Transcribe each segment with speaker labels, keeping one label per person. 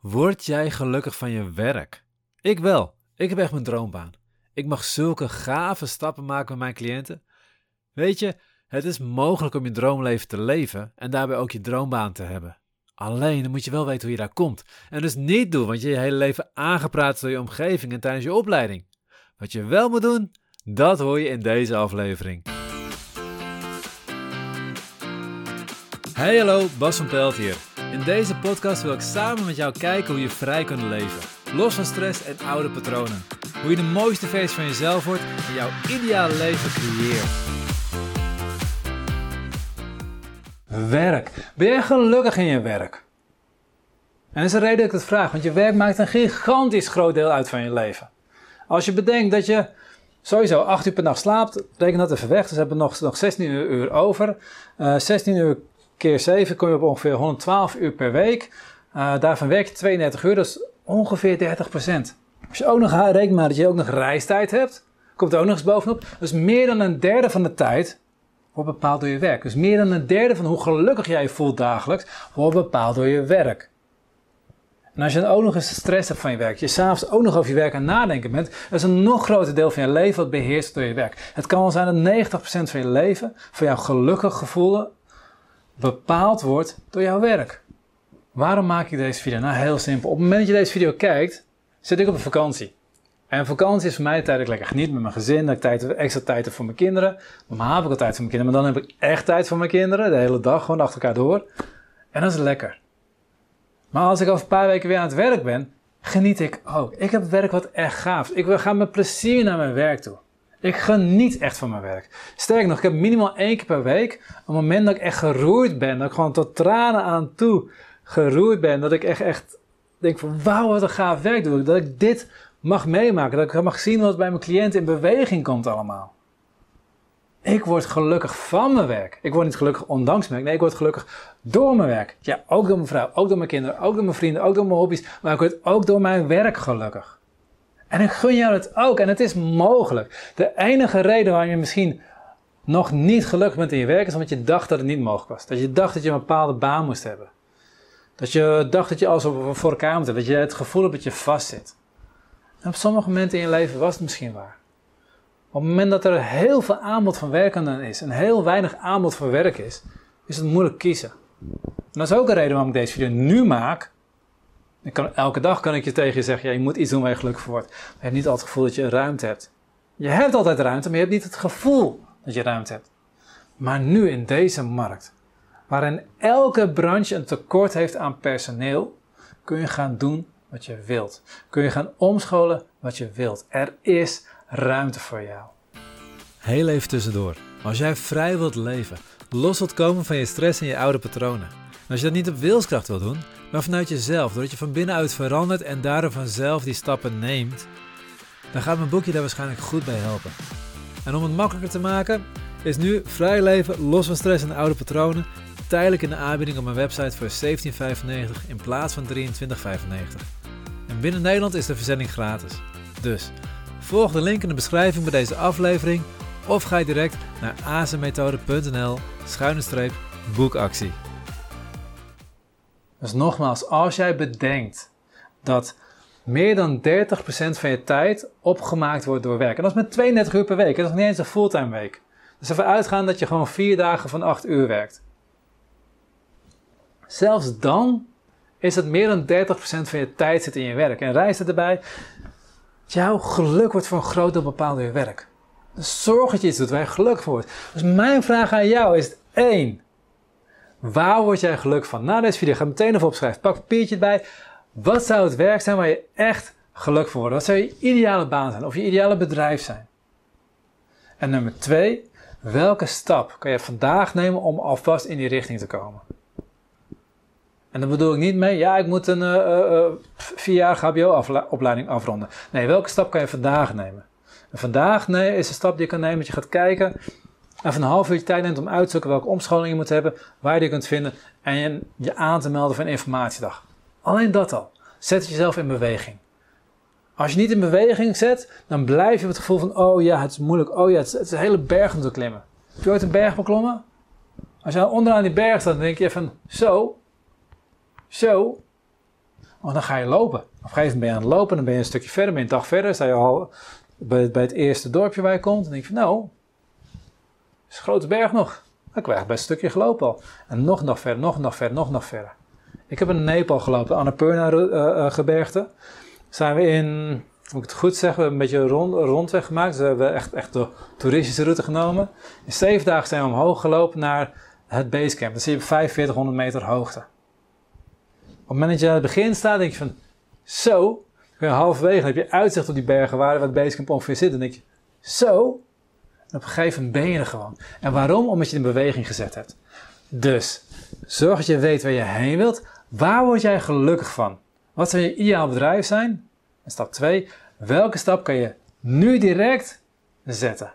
Speaker 1: Word jij gelukkig van je werk? Ik wel. Ik heb echt mijn droombaan. Ik mag zulke gave stappen maken met mijn cliënten. Weet je, het is mogelijk om je droomleven te leven en daarbij ook je droombaan te hebben. Alleen dan moet je wel weten hoe je daar komt. En dus niet doen wat je je hele leven aangepraat door je omgeving en tijdens je opleiding. Wat je wel moet doen, dat hoor je in deze aflevering. Hey hallo, Bas van Pelt hier. In deze podcast wil ik samen met jou kijken hoe je vrij kunt leven. Los van stress en oude patronen. Hoe je de mooiste versie van jezelf wordt en jouw ideale leven creëert. Werk. Ben jij gelukkig in je werk? En dat is de reden dat ik het vraag, want je werk maakt een gigantisch groot deel uit van je leven. Als je bedenkt dat je sowieso 8 uur per dag slaapt, reken dat even weg, dus we hebben nog, nog 16 uur over. Uh, 16 uur keer 7 kom je op ongeveer 112 uur per week. Uh, daarvan werk je 32 uur, dat is ongeveer 30%. Als je ook nog rekent maar dat je ook nog reistijd hebt, komt er ook nog eens bovenop. Dus meer dan een derde van de tijd wordt bepaald door je werk. Dus meer dan een derde van hoe gelukkig jij je voelt dagelijks, wordt bepaald door je werk. En als je dan ook nog eens stress hebt van je werk, je s'avonds ook nog over je werk aan nadenken bent, dat is een nog groter deel van je leven wat beheerst door je werk. Het kan wel zijn dat 90% van je leven, van jouw gelukkig gevoel, bepaald wordt door jouw werk. Waarom maak ik deze video? Nou, heel simpel. Op het moment dat je deze video kijkt, zit ik op een vakantie. En vakantie is voor mij tijd dat ik lekker geniet met mijn gezin, dat ik tijd, extra tijd heb voor mijn kinderen. Normaal heb ik al tijd voor mijn kinderen, maar dan heb ik echt tijd voor mijn kinderen, de hele dag, gewoon achter elkaar door. En dat is lekker. Maar als ik over een paar weken weer aan het werk ben, geniet ik ook. Ik heb werk wat echt gaaf. Ik ga met plezier naar mijn werk toe. Ik geniet echt van mijn werk. Sterker nog, ik heb minimaal één keer per week een moment dat ik echt geroerd ben. Dat ik gewoon tot tranen aan toe geroerd ben. Dat ik echt, echt denk van wauw, wat een gaaf werk doe ik. Dat ik dit mag meemaken. Dat ik mag zien wat bij mijn cliënt in beweging komt allemaal. Ik word gelukkig van mijn werk. Ik word niet gelukkig ondanks mijn werk. Nee, ik word gelukkig door mijn werk. Ja, ook door mijn vrouw, ook door mijn kinderen, ook door mijn vrienden, ook door mijn hobby's. Maar ik word ook door mijn werk gelukkig. En ik gun jou het ook. En het is mogelijk. De enige reden waarom je misschien nog niet gelukkig bent in je werk is omdat je dacht dat het niet mogelijk was. Dat je dacht dat je een bepaalde baan moest hebben. Dat je dacht dat je alles voor elkaar moet hebben. Dat je het gevoel hebt dat je vastzit. En op sommige momenten in je leven was het misschien waar. Op het moment dat er heel veel aanbod van werkenden is en heel weinig aanbod voor werk is, is het moeilijk kiezen. En dat is ook een reden waarom ik deze video nu maak, kan, elke dag kan ik je tegen je zeggen, ja, je moet iets doen waar je gelukkig voor wordt. Maar je hebt niet altijd het gevoel dat je ruimte hebt. Je hebt altijd ruimte, maar je hebt niet het gevoel dat je ruimte hebt. Maar nu in deze markt, waarin elke branche een tekort heeft aan personeel, kun je gaan doen wat je wilt. Kun je gaan omscholen wat je wilt. Er is ruimte voor jou. Heel even tussendoor. Als jij vrij wilt leven, los wilt komen van je stress en je oude patronen. En als je dat niet op wilskracht wilt doen, maar vanuit jezelf, doordat je van binnenuit verandert en daardoor vanzelf die stappen neemt, dan gaat mijn boekje daar waarschijnlijk goed bij helpen. En om het makkelijker te maken, is nu vrij leven los van stress en oude patronen tijdelijk in de aanbieding op mijn website voor 17,95 in plaats van 23,95. En binnen Nederland is de verzending gratis. Dus volg de link in de beschrijving bij deze aflevering of ga direct naar azenmethode.nl schuine boekactie. Dus nogmaals, als jij bedenkt dat meer dan 30% van je tijd opgemaakt wordt door werk. En dat is met 32 uur per week. Dat is nog niet eens een fulltime week. Dus even uitgaan dat je gewoon vier dagen van 8 uur werkt. Zelfs dan is het meer dan 30% van je tijd zit in je werk. En reis erbij. Jouw geluk wordt voor een groot deel door je werk. Dus zorg dat je iets doet waar je gelukkig voor wordt. Dus mijn vraag aan jou is één. Waar word jij gelukkig van? Na deze video ga meteen even opschrijven. Pak een papiertje erbij. Wat zou het werk zijn waar je echt gelukkig voor wordt? Wat zou je ideale baan zijn? Of je ideale bedrijf zijn? En nummer twee, welke stap kan je vandaag nemen om alvast in die richting te komen? En dan bedoel ik niet mee, ja, ik moet een uh, uh, vierjarige HBO-opleiding afronden. Nee, welke stap kan je vandaag nemen? En vandaag nee, is een stap die je kan nemen dat je gaat kijken Even een half uurtje tijd neemt om uit te zoeken welke omscholing je moet hebben, waar je die kunt vinden en je, aan te melden voor een informatiedag. Alleen dat al. Zet jezelf in beweging. Als je niet in beweging zet, dan blijf je met het gevoel van, oh ja, het is moeilijk, oh ja, het is, een hele berg om te klimmen. Heb je ooit een berg beklommen? Als je onderaan die berg staat, dan denk je van, zo, zo. Oh, dan ga je lopen. Op een gegeven moment ben je aan het lopen, dan ben je een stukje verder, ben je een dag verder, sta je al bij, bij het eerste dorpje waar je komt. En denk je van, nou, is een grote berg nog. Ik heb best een stukje gelopen al. En nog nog verder, nog nog verder, nog nog verder. Ik heb in Nepal gelopen, Annapurna-gebergte. Uh, uh, zijn we in, moet ik het goed zeggen, een beetje rond, rondweg gemaakt. Dus we hebben echt, echt de toeristische route genomen. In zeven dagen zijn we omhoog gelopen naar het basecamp. Dan zie je op 4500 meter hoogte. Op het moment dat je aan het begin staat, denk je van, zo, halverwege heb je uitzicht op die bergen waar het basecamp ongeveer zit. Dan denk je, zo, op een gegeven moment ben je er gewoon. En waarom? Omdat je het in beweging gezet hebt. Dus, zorg dat je weet waar je heen wilt. Waar word jij gelukkig van? Wat zou je ideaal bedrijf zijn? En stap 2, welke stap kan je nu direct zetten?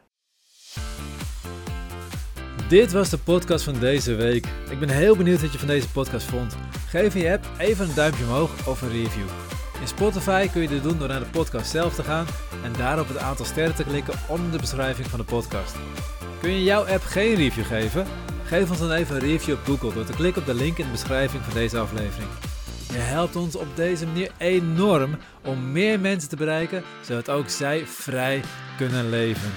Speaker 1: Dit was de podcast van deze week. Ik ben heel benieuwd wat je van deze podcast vond. Geef je app even een duimpje omhoog of een review. In Spotify kun je dit doen door naar de podcast zelf te gaan en daarop het aantal sterren te klikken onder de beschrijving van de podcast. Kun je jouw app geen review geven? Geef ons dan even een review op Google door te klikken op de link in de beschrijving van deze aflevering. Je helpt ons op deze manier enorm om meer mensen te bereiken, zodat ook zij vrij kunnen leven.